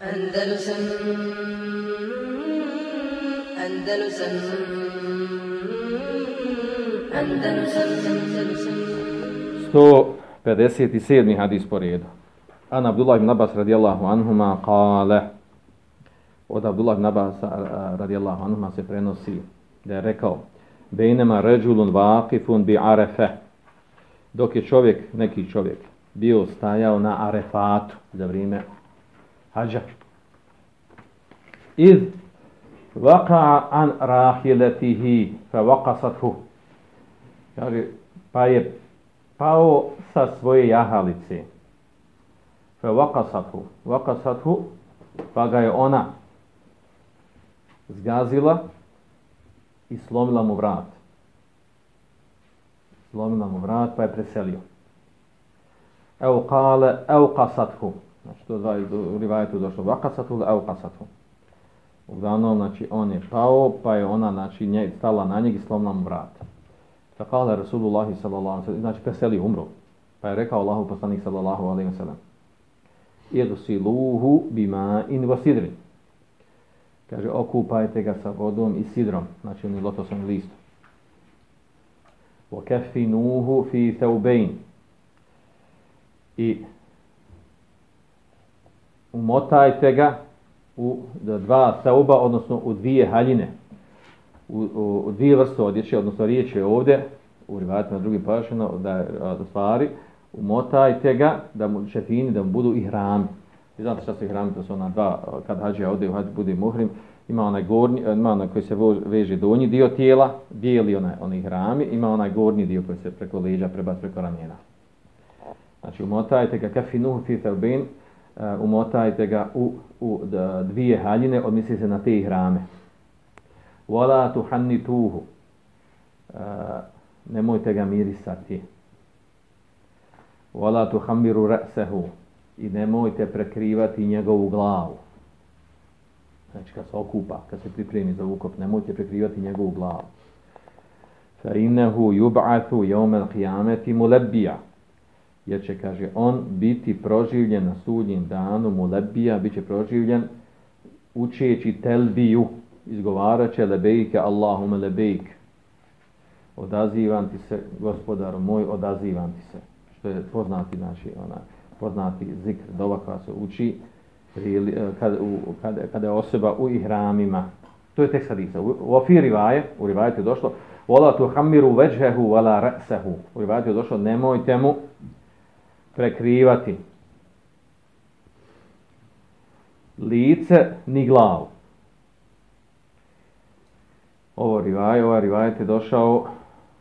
Andalusam Andalusam Andalusam Andalusam 157. hadis po redu. An Abdullah ibn Abbas radijallahu anhuma kale Od Abdullah ibn Abbas radijallahu anhuma se prenosi da je rekao Bejnema ređulun vakifun bi arefe Dok je čovjek, neki čovjek, bio stajao na arefatu za vrijeme hađa. Iz vaka an rahiletihi fa vaka sathu. Kaže, pa je pao sa svoje jahalice. Fa vaka sathu. Vaka sathu, pa ga je ona zgazila i slomila mu vrat. Slomila mu vrat, pa je preselio. Evo kale, evo kasathu. Evo Znači, to dva u rivajetu došlo, vakasatu ili evkasatu. Uglavnom, znači, on je pao, pa je ona, znači, nje, stala na njeg i slomna mu vrat. Fakal je Rasulullah sallallahu alaihi wa sallam, znači, peseli umru. Pa je rekao Allahu poslanik sallallahu alaihi wa sallam, idu si luhu bima in vasidri. Kaže, okupajte ga sa vodom i sidrom, znači, ni lotosom listom. Wa kafinuhu fi thawbain. I umotajte ga u dva sauba, odnosno u dvije haljine. U, u, u dvije vrste odjeće, odnosno riječ je ovdje, u rivajatima drugi pašino, da je za stvari, umotajte ga, da mu šefini, da mu budu i hrami. I znate šta se hrami, to su ona dva, kad hađe ovdje, u hađe bude muhrim, ima onaj gornji, ima onaj koji se veže donji dio tijela, bijeli onaj, onaj hrami, ima onaj gornji dio koji se preko leđa prebaci preko ramena. Znači, umotajte ga, kafinuhu fi felbin, Eh, umotajte ga u, u dvije haljine, odmisli se na te hrame. Vala tuhanni tuhu. Eh, nemojte ga mirisati. Vala tuhambiru resehu. I nemojte prekrivati njegovu glavu. Znači, kad se okupa, kad se pripremi za ukop, nemojte prekrivati njegovu glavu. Fa innehu yub'athu yawm al-qiyamati mulabbiya jer će, kaže, on biti proživljen na sudnjem danu Mulebija, bit će proživljen učeći telbiju, izgovarat će lebejke Allahume lebejk. Odazivam ti se, gospodar moj, odazivam ti se. Što je poznati, znači, ona, poznati zikr, doba koja se uči prili, e, kad, u, kad, kada je osoba u ihramima. To je tek sadica. U, u ofi rivaje, u rivaje je došlo, vola tu hamiru veđehu, vola re'sehu. U rivaje je došlo, nemojte mu, prekrivati lice ni glavu. Ovo rivaj, ovaj rivaj je došao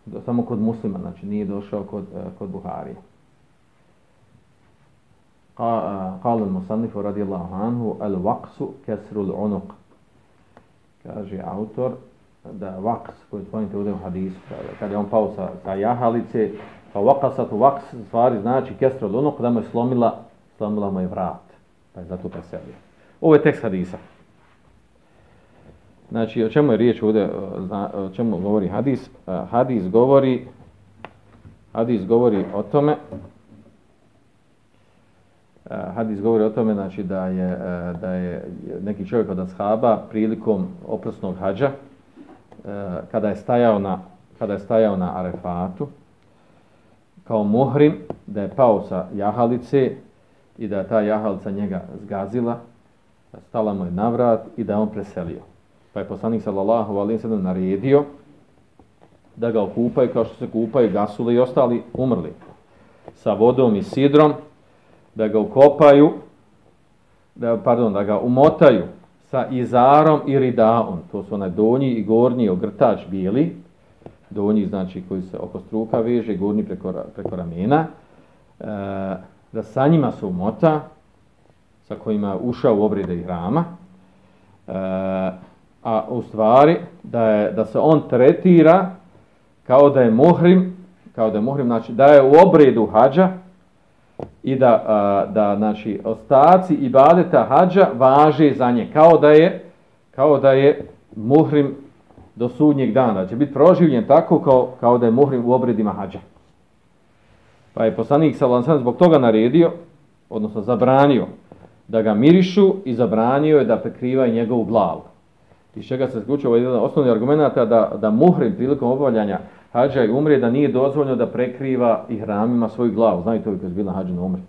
do, samo kod muslima, znači nije došao kod, uh, kod Buharije. E, kale uh, Musanifu radijallahu anhu, al waqsu kesru l'unuk. Kaže autor da waqs koji spomenite u hadisu, kada je on pao sa, sa jahalice, Pa vakasat vaks stvari znači kestra od onog kada mu je slomila, slomila mu je vrat. Pa je zato preselio. Ovo je tekst hadisa. Znači, o čemu je riječ ovdje, e, o čemu govori hadis? E, hadis govori, hadis govori o tome, e, hadis govori o tome, znači, da je, da je neki čovjek od ashaba prilikom oprosnog hađa, kada je stajao na, kada je stajao na Arefatu, kao mohrim da je pao sa jahalice i da je ta jahalica njega zgazila, stala mu je na vrat i da je on preselio. Pa je poslanik sallallahu alaihi sallam naredio da ga okupaju kao što se kupaju gasule i ostali umrli sa vodom i sidrom, da ga ukopaju, da, pardon, da ga umotaju sa izarom i ridaon, to su onaj donji i gornji ogrtač bili, donji znači koji se oko struka veže, gurni preko, preko ramena, e, da sa njima se umota, sa kojima uša u obrede i hrama, e, a u stvari da, je, da se on tretira kao da je mohrim, kao da je mohrim, znači da je u obredu hađa i da, a, da znači, ostaci i badeta hađa važe za nje, kao da je, kao da je muhrim do sudnjeg dana, će biti proživljen tako kao, kao da je muhrim u obredima hađa. Pa je poslanik Salansan zbog toga naredio, odnosno zabranio, da ga mirišu i zabranio je da prekriva njegovu glavu. Iz čega se zgučio ovaj jedan osnovni argument, da, da muhrim prilikom obavljanja hađa i umre, da nije dozvoljno da prekriva i hramima svoju glavu. Znaju to je bilo na hađinu umre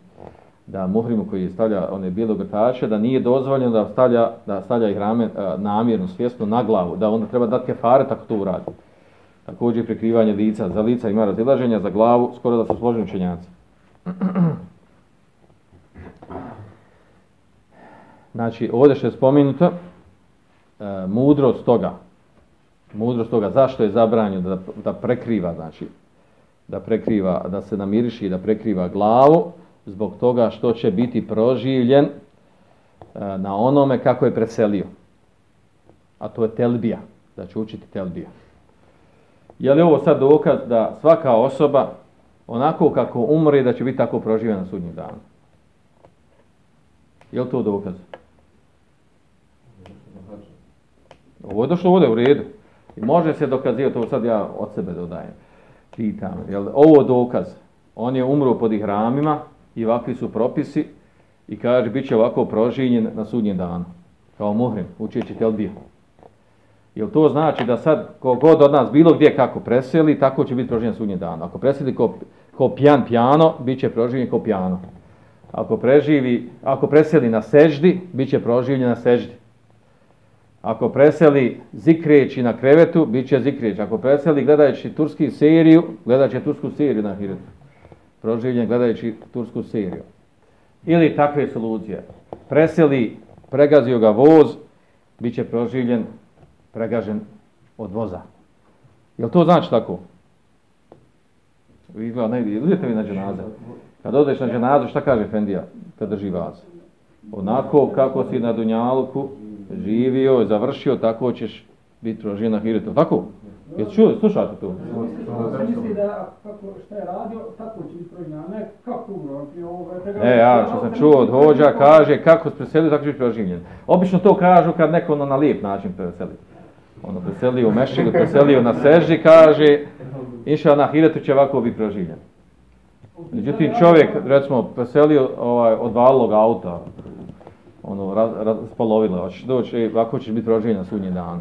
da muhrimu koji stavlja one bilogrtače, da nije dozvoljeno da stavlja, da stavlja ih rame, a, e, namjerno, svjesno na glavu, da onda treba dati kefare tako to uradi. Također prikrivanje lica, za lica ima razilaženja, za glavu skoro da su složeni učenjaci. Znači, ovdje što je spomenuto, e, mudrost toga, mudrost toga, zašto je zabranjeno da, da prekriva, znači, da prekriva, da se namiriši i da prekriva glavu, zbog toga što će biti proživljen e, na onome kako je preselio. A to je telbija, da će učiti telbija. Je li ovo sad dokaz da svaka osoba onako kako umre da će biti tako proživljena sudnji dan? Je li to dokaz? Ovo je došlo ovdje u redu. I može se dokazivati, ovo sad ja od sebe dodajem. Pitam, je li ovo dokaz? On je umro pod ihramima, i ovakvi su propisi i kaže bit će ovako prožinjen na sudnji dan kao muhrim, učeći telbiju. Jel to znači da sad kogod od nas bilo gdje kako preseli, tako će biti prožinjen sudnji dan. Ako preseli ko, ko pjan pjano, bit će prožinjen ko pjano. Ako, preživi, ako preseli na seždi, bit će proživljen na seždi. Ako preseli zikrijeći na krevetu, bit će zikrijeći. Ako preseli gledajući turski seriju, gledat će tursku seriju na hiretu proživljen gledajući tursku seriju. Ili takve solucije. Preseli, pregazio ga voz, bit će proživljen, pregažen od voza. Je to znači tako? Vi gleda negdje, idete vi na dženaze. Kad odeš na dženaze, šta kaže Fendija kad drži vas? Onako kako si na Dunjaluku živio i završio, tako ćeš biti proživljen na Hiritu. Tako? Tako? Jel čuli, slušate to? Ne, e, ja što sam čuo od hođa, kaže kako se preselio, tako će biti proživljen. Obično to kažu kad neko ono na lijep način preseli. Ono preselio u Mešegu, preselio na Seži, kaže išao na Hiretu će ovako biti proživljen. Međutim, čovjek, recimo, preselio ovaj, od valog auta, ono, raz, raz, spolovilo, ovako ćeš biti proživljen na sudnji dan.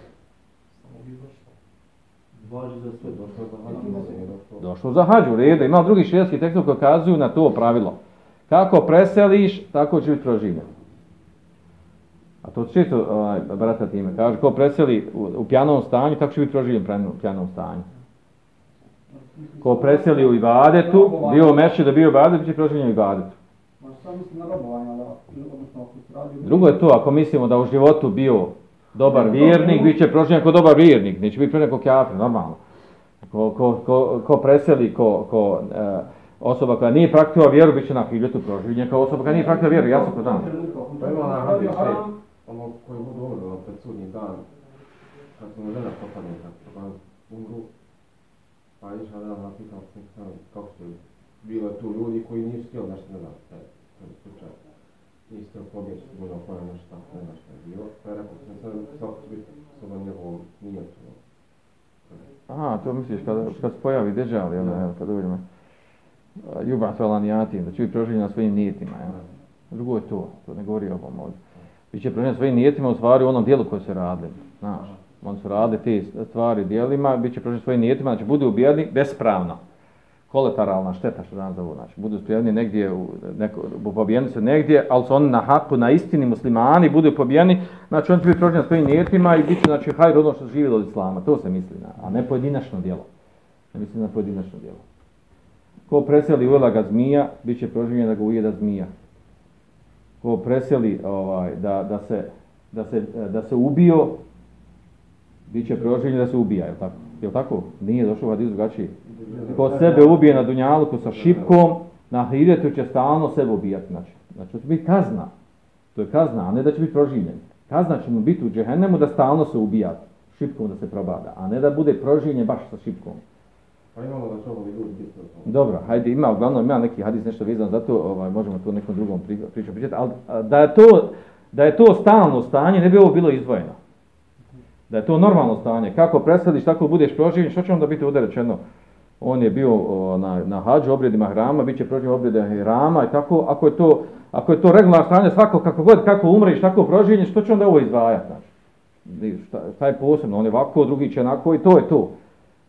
Došlo za hađu, reda. Ima drugi šeljski tekstov koji kazuju na to pravilo. Kako preseliš, tako će biti proživljen. A to će to ovaj, brata time. Kaže, ko preseli u, u pjanom stanju, tako će biti proživljen u pjanom stanju. Ko preseli u Ivadetu, bio u Meši da bio u Ivadetu, će proživljen u Ivadetu. Drugo je to, ako mislimo da u životu bio dobar vjernik, bit će proživljen ako dobar vjernik, neće biti prvi neko kjafir, normalno. Ko, ko, ko, ko preseli, ko, ko e, osoba koja nije praktikova vjeru, bit će na hiljetu proživljen, kao osoba koja nije praktikova vjeru, ja sam to dan. Pa ima na hrvi ono koji mu dovoljno na ono, predsudnji dan, kad smo žena potanje, kad pa umru, pa išla da vam napisao, kako ste bilo tu ljudi koji nisu htio nešto ne znam, taj slučaj isto pobjeći bilo koje ono šta ne znaš šta je bilo. Pa je rekao, sam sad svako će biti sada njegovom nijetu. Aha, to misliš kada, kada se pojavi Dejali, ono, ja. kada uvijem Juba Salanijatim, da će biti proživljen na svojim nijetima. Ja. Drugo je to, to ne govori ovom ovdje. Vi će proživljen svojim nijetima u stvari u onom dijelu koje se radili. Znaš, oni su radili te stvari dijelima, bit će proživljen svojim nijetima, znači budu ubijeni bespravno kolateralna šteta što danas zovu, znači, budu spijeni negdje, u, neko, bu, pobijeni su negdje, ali su oni na haku, na istini muslimani, budu pobijeni, znači oni će biti prođeni na svojim nijetima i biti, znači, hajr ono što živi od islama, to se misli, na, a ne pojedinačno djelo. Ne misli na pojedinačno djelo. Ko preseli ujela ga zmija, bit će proživljen da ga ujeda zmija. Ko preseli ovaj, da, da, se, da, se, da se ubio, bit će proživljen da se ubija, je li tako? Je li tako? Nije došlo vadi drugačije. Ko sebe ubije na dunjaluku sa šipkom, na hiretu će stalno sebe ubijati. Znači, znači to će biti kazna. To je kazna, a ne da će biti proživljen. Kazna će mu biti u džehennemu da stalno se ubija šipkom da se probada, a ne da bude proživljen baš sa šipkom. Pa imamo da ćemo ovi ljudi biti Dobro, hajde, ima, uglavnom ima neki hadis nešto vezan za to, ovaj, možemo to nekom drugom pričati, ali da je to, da je to stalno stanje, ne bi ovo bilo izdvojeno da je to normalno stanje. Kako preseliš, tako budeš proživljen, što će onda biti uderečeno? On je bio na, na hađu, obredima hrama, bit će proživljen obredima hrama i tako, ako je to, ako je to regularno stanje, svako kako god, kako umreš, tako proživljen, što će onda ovo izdvajati? Znači, šta, je posebno, on je ovako, drugi će onako i to je to.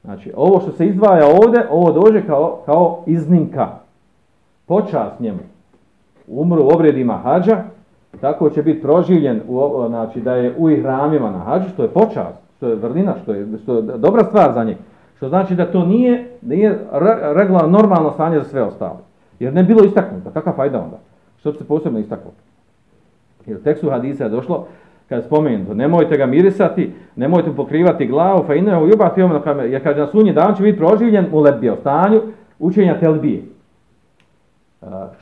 Znači, ovo što se izdvaja ovde, ovo dođe kao, kao iznimka. Počas njemu. Umru u obredima hađa, tako će biti proživljen u znači da je u ihramima na hađu što je počas što je vrlina što je što je dobra stvar za njih što znači da to nije da je regla normalno stanje za sve ostale jer ne bilo istaknuto kakva fajda onda što se posebno istaklo jer tekstu hadisa je došlo kad spomenuto nemojte ga mirisati nemojte mu pokrivati glavu fa inna yubati yawm al ja kaže na sunji dan će biti proživljen u lebdio stanju učenja telbije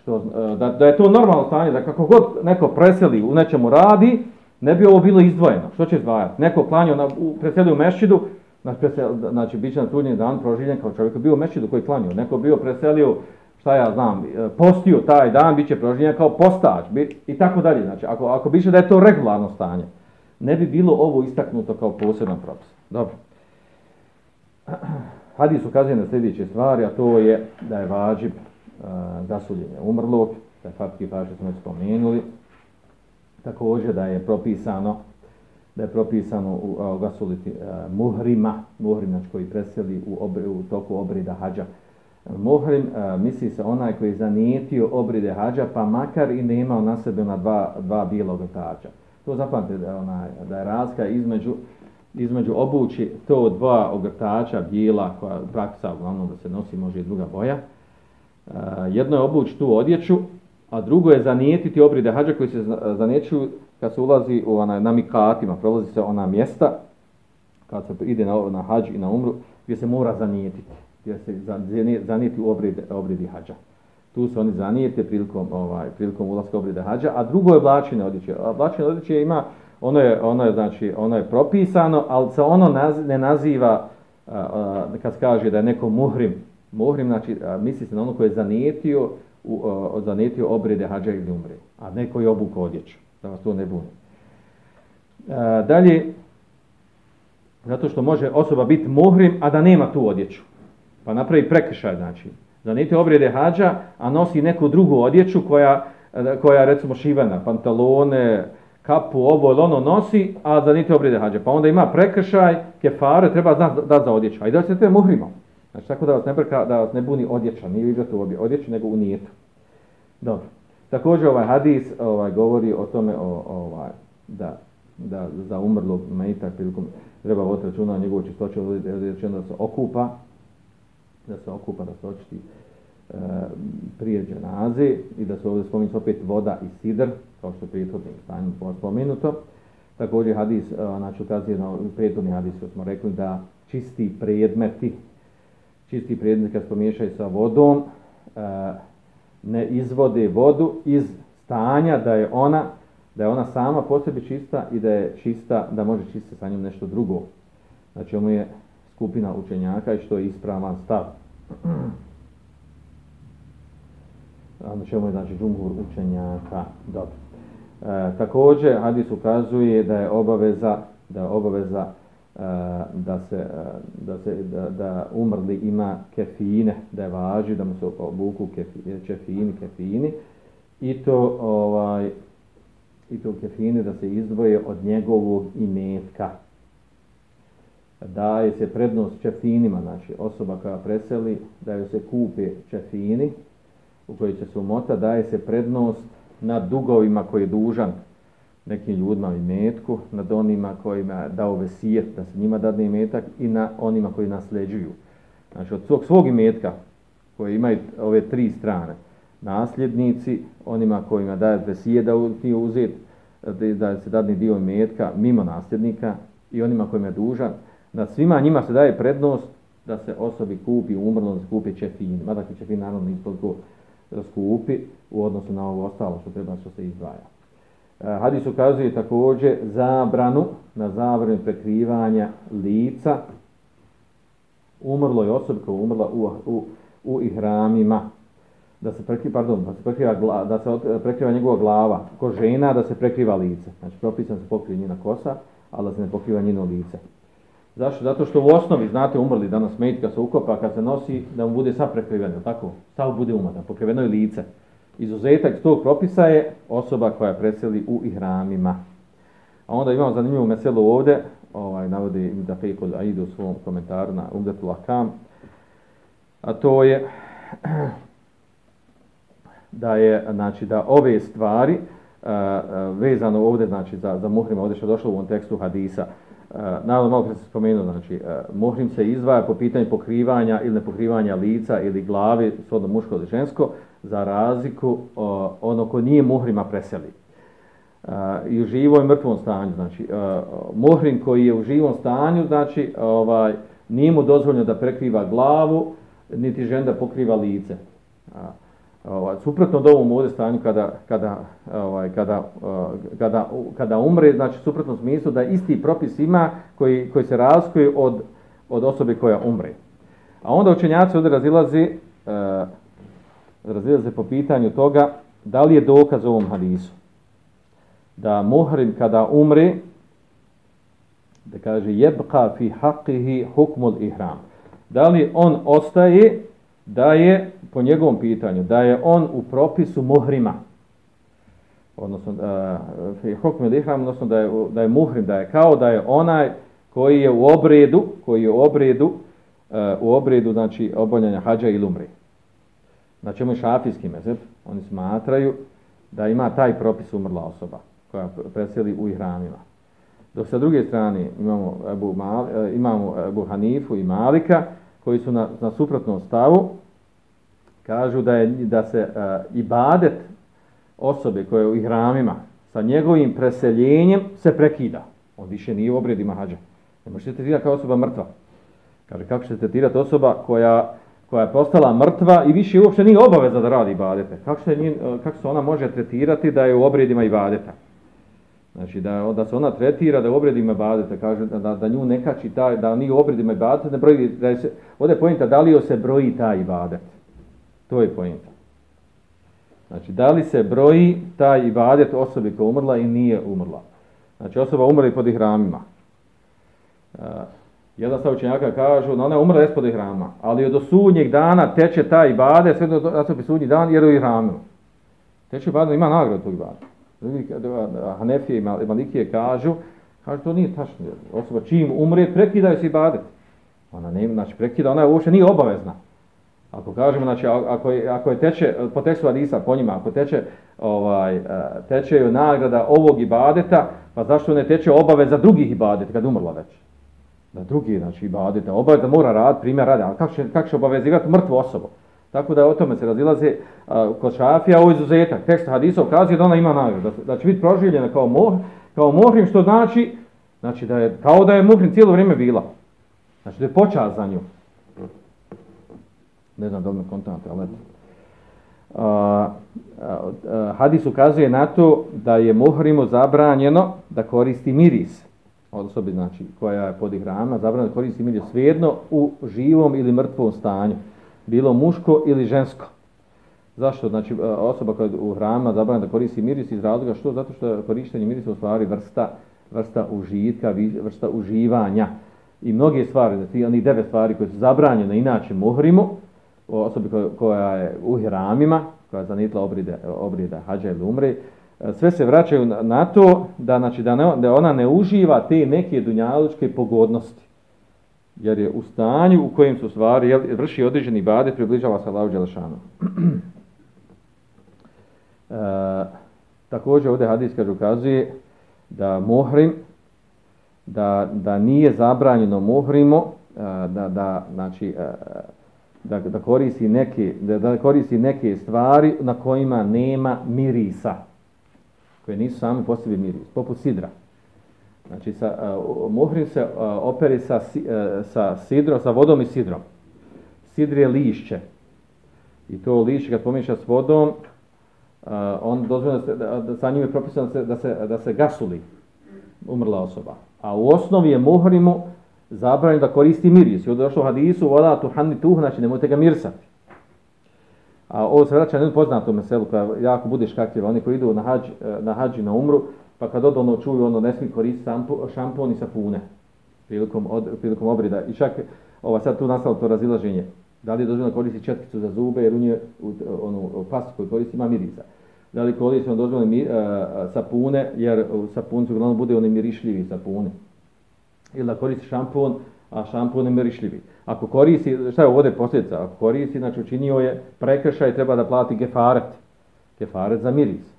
što, e, da, da je to normalno stanje, da kako god neko preseli u nečemu radi, ne bi ovo bilo izdvojeno. Što će izdvajati? Neko klanio, na, u, preseli u mešćidu, znači, presel, znači bit će na trudnji dan proživljen kao čovjek bio u mešćidu koji klanio. Neko bio preselio, šta ja znam, e, postio taj dan, bit će proživljen kao postač bi, i tako dalje. Znači, ako, ako bit će da je to regularno stanje, ne bi bilo ovo istaknuto kao poseban propis. Dobro. Hadis ukazuje na sljedeće stvari, a to je da je vađib gasuljenje umrlog, da je farski paši smo spomenuli. Također da je propisano da je propisano u, u gasuliti uh, muhrima, muhrim znači koji preseli u, obri, u toku obrida hađa. Muhrim uh, misli se onaj koji je zanijetio obride hađa, pa makar i nemao na sebi na dva, dva bijelog hađa. To zapamte da, ona, da je razka između između obući to dva ogrtača bijela koja praksa uglavnom da se nosi može i druga boja, uh, Eh, jedno je obući tu odjeću, a drugo je zanijetiti obride hađa koji se eh, zanijećuju kad se ulazi u ona, na mikatima, prolazi se ona mjesta, kad se ide na, na hađ i na umru, gdje se mora zanijetiti, gdje se zanijeti u obride, obridi hađa. Tu se oni zanijete prilikom, ovaj, prilikom ulazka obride hađa, a drugo je vlačine odjeće. Vlačine odjeće ima, ono je, ono je, znači, ono je propisano, ali se ono naz, ne naziva, a, eh, a, kad kaže da je neko muhrim, Mohrim, znači, misli se na ono koje je zanijetio, u, o, zanijetio obrede hađa ili umre, a ne koji obuk odjeću, da vas to ne buni. A, dalje, zato što može osoba biti mohrim, a da nema tu odjeću, pa napravi prekršaj, znači, zanijetio obrede hađa, a nosi neku drugu odjeću koja, koja recimo, šivana, pantalone, kapu, ovo ili ono nosi, a zanijetio obrede hađa. Pa onda ima prekršaj, kefare, treba dati za odjeću, a i da se te mohrimo. Znači, tako da vas ne brka, da vas ne buni odjeća, nije vidjeti u obje odjeću, nego u nijetu. Dobro. Također ovaj hadis ovaj, govori o tome o, ovaj, da, da za umrlo mejta prilikom treba voditi računa o njegovu čistoću, odjeći da se okupa, da se okupa, da se očiti e, prije dženaze i da se ovdje spominje opet voda i sidr, kao što je prijethodnim stanjem spomenuto. Također hadis, e, znači ukazuje na prijethodni hadis, koji smo rekli, da čisti predmeti, čisti predmeti kad pomiješaju sa vodom e, ne izvode vodu iz stanja da je ona da je ona sama po sebi čista i da je čista da može čistiti sa njom nešto drugo. Znači ono je skupina učenjaka i što je ispravan stav. A na čemu je znači džungur učenjaka? Dobro. E, također, Hadis ukazuje da je obaveza da je obaveza da se, da, se da, da umrli ima kefine, da je važi, da mu se obuku kefine, čefini, kefini i to ovaj i to kefine da se izdvoje od njegovog imetka. Daje se prednost čefinima, znači osoba koja preseli, da joj se kupe čefini u koji će se umota, daje se prednost na dugovima koji je dužan nekim ljudima i metku, nad onima kojima dao vesijet, da se njima dadne metak i na onima koji nasljeđuju. Znači od svog, svog imetka koji imaju ove tri strane, nasljednici, onima kojima daje vesijet da ti uzet, da se dadne dio imetka mimo nasljednika i onima kojima je dužan, na svima njima se daje prednost da se osobi kupi umrlo, da se kupi čefin, mada će čefin naravno nispoliko raskupi u odnosu na ovo ostalo što treba što se izdvaja. Hadis ukazuje također zabranu na zabranu prekrivanja lica umrloj osobi koja umrla u, u, u ihramima. Da se prekriva, pardon, da se prekriva, da se prekriva njegova glava. Ko žena da se prekriva lice. Znači propisan se pokrije njena kosa, ali da se ne pokriva njeno lice. Zašto? Zato što u osnovi, znate, umrli danas, mejtka se ukopa, kad se nosi, da mu bude sad prekriveno, tako? Sad bude umrta, pokriveno je lice. Izuzetak tog propisa je osoba koja preseli u ihramima. A onda imamo zanimljivu meselu ovdje, ovaj, navode im da fejkod Aidu u svom komentaru na Ugdatu Lakam, a to je da je, znači, da ove stvari a, eh, a, eh, vezano ovdje, znači, za, za muhrima, ovdje što je došlo u ovom tekstu hadisa, Uh, naravno, malo kada se spomenuo, znači, uh, mohrim se izvaja po pitanju pokrivanja ili nepokrivanja lica ili glave, svodno muško ili žensko, za razliku uh, ono ko nije muhrima preseli. Uh, I u živom i mrtvom stanju, znači, uh, muhrim koji je u živom stanju, znači, ovaj, nije mu dozvoljno da prekriva glavu, niti žen da pokriva lice. Uh, ovaj, suprotno od ovom ovdje stanju, kada, kada, ovaj, kada, uh, kada, uh, kada umre, znači, suprotno smislu da isti propis ima koji, koji se razkuje od, od osobe koja umre. A onda učenjaci ovdje razilazi, uh, razvijali se po pitanju toga da li je dokaz ovom hadisu da muhrim kada umri da kaže jebka fi haqihi hukmul ihram da li on ostaje da je po njegovom pitanju da je on u propisu muhrima odnosno eh, fi hukmul ihram odnosno da je, da je muhrim da je kao da je onaj koji je u obredu koji je u obredu uh, u obredu znači obavljanja hađa ili umri na znači, čemu je šafijski mezeb, oni smatraju da ima taj propis umrla osoba koja preseli u ihramima. Dok sa druge strane imamo Ebu, Mal, e, imamo Ebu Hanifu i Malika koji su na, na suprotnom stavu, kažu da je da se e, ibadet osobe koje je u ihramima sa njegovim preseljenjem se prekida. On više nije u obredima hađa. Ne možete tretirati kao osoba mrtva. Kaže, kako ćete tretirati osoba koja koja je postala mrtva i više uopšte nije obaveza da radi ibadete. Kako se, njen, kako se ona može tretirati da je u obredima ibadeta? Znači da, da se ona tretira da je u obredima ibadeta, kaže da, da nju ne kači taj, da nije u obredima ibadeta, ne broji, da je se, ovdje je pojenta da li joj se broji taj ibadet. To je pojenta. Znači da li se broji taj ibadet osobi koja umrla i nije umrla. Znači osoba umrla i pod ihramima. Uh, jedan stav učenjaka kaže, ona je umrla ispod ihrama, ali od sudnjeg dana teče taj ibade, sve do nastupi sudnji dan, jer je u ihramu. Teče ibade, ima nagradu tog ibade. Hanefije i Malikije kažu, kažu, to nije tačno, osoba čim umre, prekidaju se ibade. Ona ne, znači, prekida, ona je uopšte nije obavezna. Ako kažemo, znači, ako je, ako je teče, po tekstu Adisa, po njima, ako teče, ovaj, e, teče joj nagrada ovog ibadeta, pa zašto ne teče obaveza drugih ibadeta, kad umrla već? da drugi, znači, ibadet, da obavez, da mora rad, primjer rade, ali kako će, kak će obavezivati mrtvu osobu? Tako da o tome se razilaze a, kod šafija, ovo je izuzetak. Tekst hadisa ukazuje da ona ima nagradu, da, da će biti proživljena kao, mor, kao mohrim, što znači, znači da je, kao da je mohrim cijelo vrijeme bila. Znači da je počas za nju. Ne znam da li me kontanate, ali eto. Hadis ukazuje na to da je mohrimo zabranjeno da koristi miris. A, od osobe znači, koja je pod igrama, zabrana da koristi milje svejedno u živom ili mrtvom stanju, bilo muško ili žensko. Zašto? Znači, e, osoba koja je u hrama zabrana da koristi miris iz razloga što? Zato što korištenje mirisa u stvari vrsta, vrsta užitka, vrsta uživanja. I mnoge stvari, znači, oni devet stvari koje su zabranjene inače muhrimu, osobi koja je u hramima, koja je zanitla obride, obride hađa ili umre, sve se vraćaju na to da znači da, ne, da ona ne uživa te neke dunjaličke pogodnosti jer je u stanju u kojem su stvari jel, vrši određeni bade približava se Allahu dželešanu e, takođe ovde hadis kaže ukazuje da mohrim da, da nije zabranjeno mohrimo e, da, da znači e, da, da koristi neke da, da koristi neke stvari na kojima nema mirisa koje nisu same po sebi miri, poput sidra. Znači, sa, uh, muhrim se uh, operi sa, uh, sa sidrom, sa vodom i sidrom. Sidr je lišće. I to lišće kad pomiješa s vodom, uh, on dozvoljeno da, da, da, sa njim je propisano da se, da se, da se gasuli umrla osoba. A u osnovi je muhrimu zabranjeno da koristi miris. I odrašlo hadisu, voda tuhani tuh, znači nemojte ga mirsati. A ovo se vraća na jednu poznatu meselu, kada jako budeš kakljiva, oni koji idu na, hađ, e, na hađi na umru, pa kad odu ono čuju, ono ne smije koristiti šampon i sapune prilikom, od, prilikom obrida. I čak ova, sad tu nastalo to razilaženje. Da li je dozvoljeno koristiti četkicu za zube, jer u nje, u, onu pastu koju koristi, ima miriza. Da li koristi ono dozvoljeno mi, uh, sapune, jer u sapuncu uglavnom bude oni mirišljivi sapuni. Ili da koristi šampon, a šampon je mirišljivi. Uh, Ako koristi, šta je ovdje posljedica? Ako koristi, znači učinio je prekršaj, treba da plati gefaret. Gefaret za miris.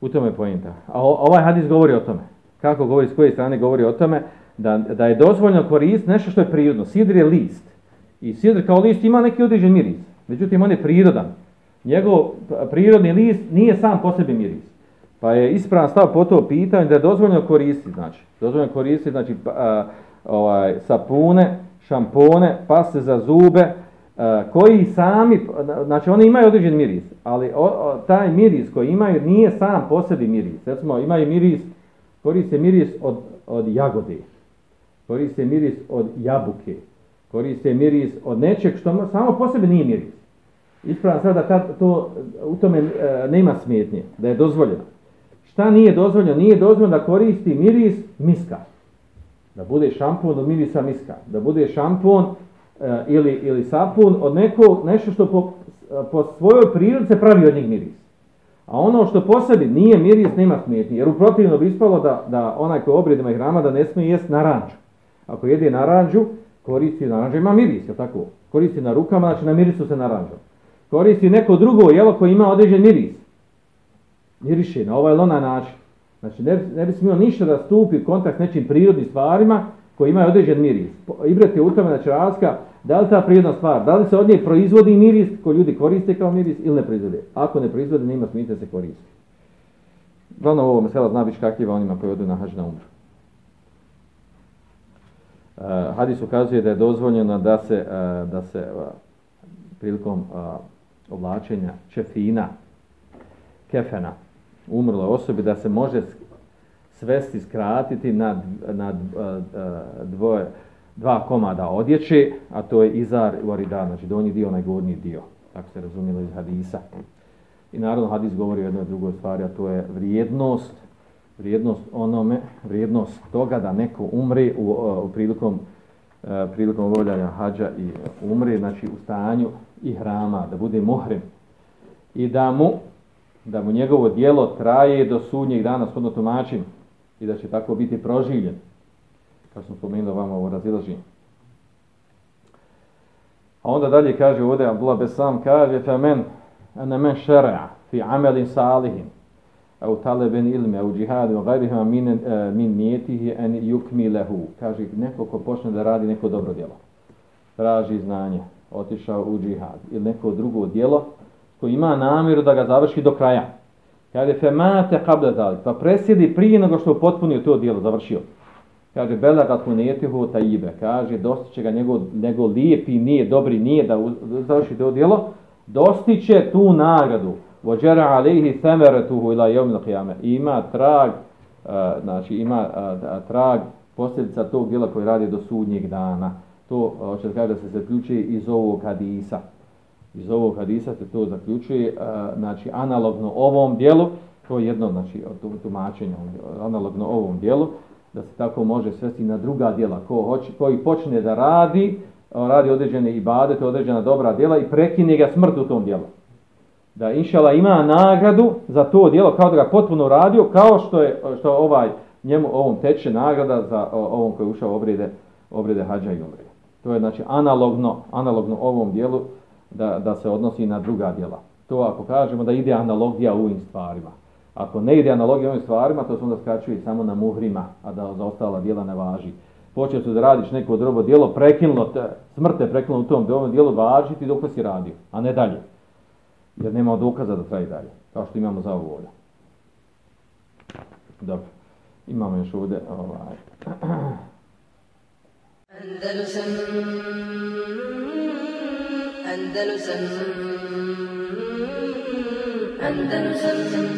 U tome je pojenta. A ovaj hadis govori o tome. Kako govori, s koje strane govori o tome? Da, da je dozvoljno koristiti nešto što je prirodno. Sidr je list. I sidr kao list ima neki određen miris. Međutim, on je prirodan. Njegov prirodni list nije sam po sebi miris. Pa je ispravan stav po to pitanje da je dozvoljno koristiti. Znači, dozvoljno koristiti, znači, pa, a, ovaj, sapune, šampone, paste za zube, e, koji sami, znači oni imaju određen miris, ali o, o, taj miris koji imaju nije sam posebi miris. Recimo, imaju miris, koriste miris od, od jagode, koriste miris od jabuke, koriste miris od nečeg što samo posebi nije miris. Ispravljam sada da to u tome e, nema smetnje, da je dozvoljeno. Šta nije dozvoljeno? Nije dozvoljeno da koristi miris miska da bude šampon od mirisa miska, da bude šampon e, ili, ili sapun od nekog, nešto što po, e, po svojoj prirodi se pravi od njih miris. A ono što po sebi nije miris, nema smetnje, jer uprotivno bi ispalo da, da onaj koji obrije dima hrama da ne smije jest naranđu. Ako jede naranđu, koristi naranđu, ima miris, je tako? Koristi na rukama, znači na mirisu se naranđom. Koristi neko drugo jelo koje ima određen miris. Miriše na ovaj ili onaj način. Znači, ne, ne bi smio ništa da stupi u kontakt s nečim prirodnim stvarima koji imaju određen miris. Ibret je u tome, znači, razlika, da li ta prirodna stvar, da li se od nje proizvodi miris koji ljudi koriste kao miris ili ne proizvode. Ako ne proizvode, nema smisla se koristi. Glavno ovo mesela zna biš kakljiva onima koji odu na hađ na umru. Uh, hadis ukazuje da je dozvoljeno da se, uh, da se uh, prilikom uh, oblačenja čefina, kefena, umrle osobe da se može svesti, skratiti na, na e, e, dvoje, dva komada odjeće, a to je izar u arida, znači donji dio, onaj gornji dio. Tako se razumijelo iz hadisa. I naravno hadis govori o jednoj drugoj stvari, a to je vrijednost, vrijednost onome, vrijednost toga da neko umri u, e, u prilikom prilikom obavljanja hađa i umri, znači u stanju i hrama, da bude muhrim. I da mu da mu njegovo dijelo traje do sudnjeg dana shodno tumačim i da će tako biti proživljen. Kao sam spomenuo vam ovo razilaženje. A onda dalje kaže ovdje Abdullah Besam kaže fa men ana men shara fi amalin salihin au talaben ilme au jihad wa ghayrihima min eh, min niyatihi an yukmilahu kaže neko ko počne da radi neko dobro djelo traži znanje otišao u džihad ili neko drugo djelo koji ima namjeru da ga završi do kraja. Kaže, fe mate kable zali, pa presjedi prije nego što je potpunio to djelo, završio. Kaže, bela ga tunetihu taibe, kaže, dostiće ga njegov, njegov lijepi, nije dobri, nije da završi to djelo, dostiće tu nagradu. Vođera alihi semere tuhu ila jomil qiyame. Ima trag, uh, znači ima uh, trag posljedica tog djela koji radi do sudnjeg dana. To uh, hoće da kaže da se zaključuje iz ovog hadisa iz ovog hadisa se to zaključuje, znači analogno ovom dijelu, to je jedno znači, od tumačenja, analogno ovom dijelu, da se tako može svesti na druga dijela, ko hoće, koji počne da radi, radi određene ibadete, određena dobra dijela i prekine ga smrt u tom dijelu. Da inšala ima nagradu za to dijelo kao da ga potpuno radio, kao što je što ovaj njemu ovom teče nagrada za ovom koji je ušao obrede, obrede hađa i umre. To je znači analogno, analogno ovom dijelu, da, da se odnosi na druga djela. To ako kažemo da ide analogija u ovim stvarima. Ako ne ide analogija u ovim stvarima, to se onda skraćuje samo na muhrima, a da za ostala djela ne važi. Počeo su da radiš neko drobo djelo, prekinulo te, smrte je prekinulo u tom djelu važiti dok si radio, a ne dalje. Jer nema dokaza da traje dalje, kao što imamo za ovu volju. Dobro, imamo još ovdje ovaj... Andalusam, أندلسا أندلسا أندلسا